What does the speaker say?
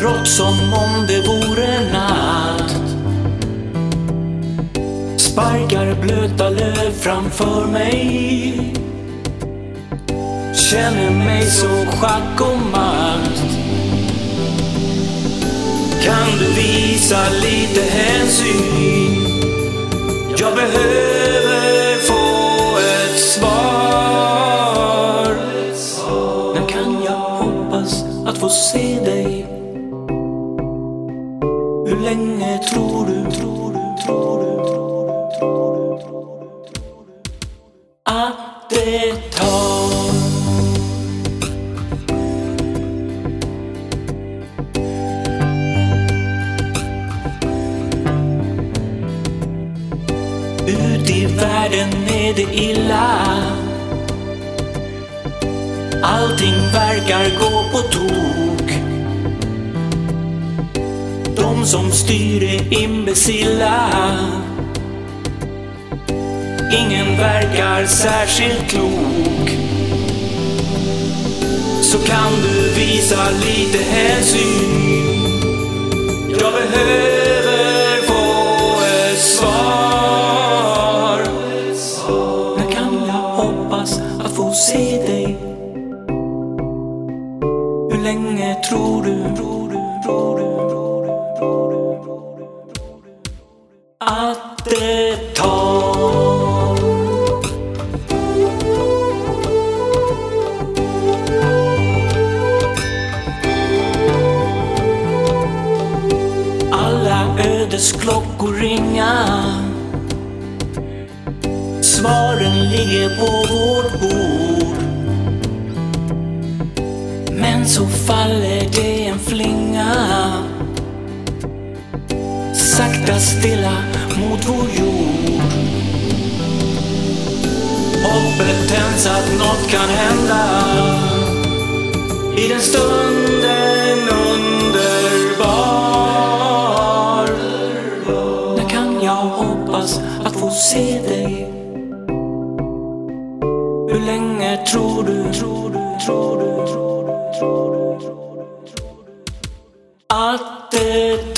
grått som om det vore natt. Sparkar blöta löv framför mig. Känner mig så schack och matt. Kan du visa lite hänsyn? Jag behöver få ett svar. När kan jag hoppas att få se Hur länge tror du, tror du, tror du, tror du, tror du, tror du, tror du att det tar? Ut i världen är det illa. Allting verkar gå på tok. De som styr är imbecilla. Ingen verkar särskilt klok. Så kan du visa lite hänsyn. Jag behöver få ett svar. När kan jag hoppas att få se dig? Hur länge tror du, tror du, tror du, att det tar? Alla ödesklockor ringa Svaren ligger på vårt bord. Men så faller det en flinga. Sakta stilla mot vår jord Hoppet tänds att något kan hända I den stunden underbar När kan jag hoppas att få se dig? Hur länge tror du, tror du, tror du, tror du, tror du, tror du, tror du att det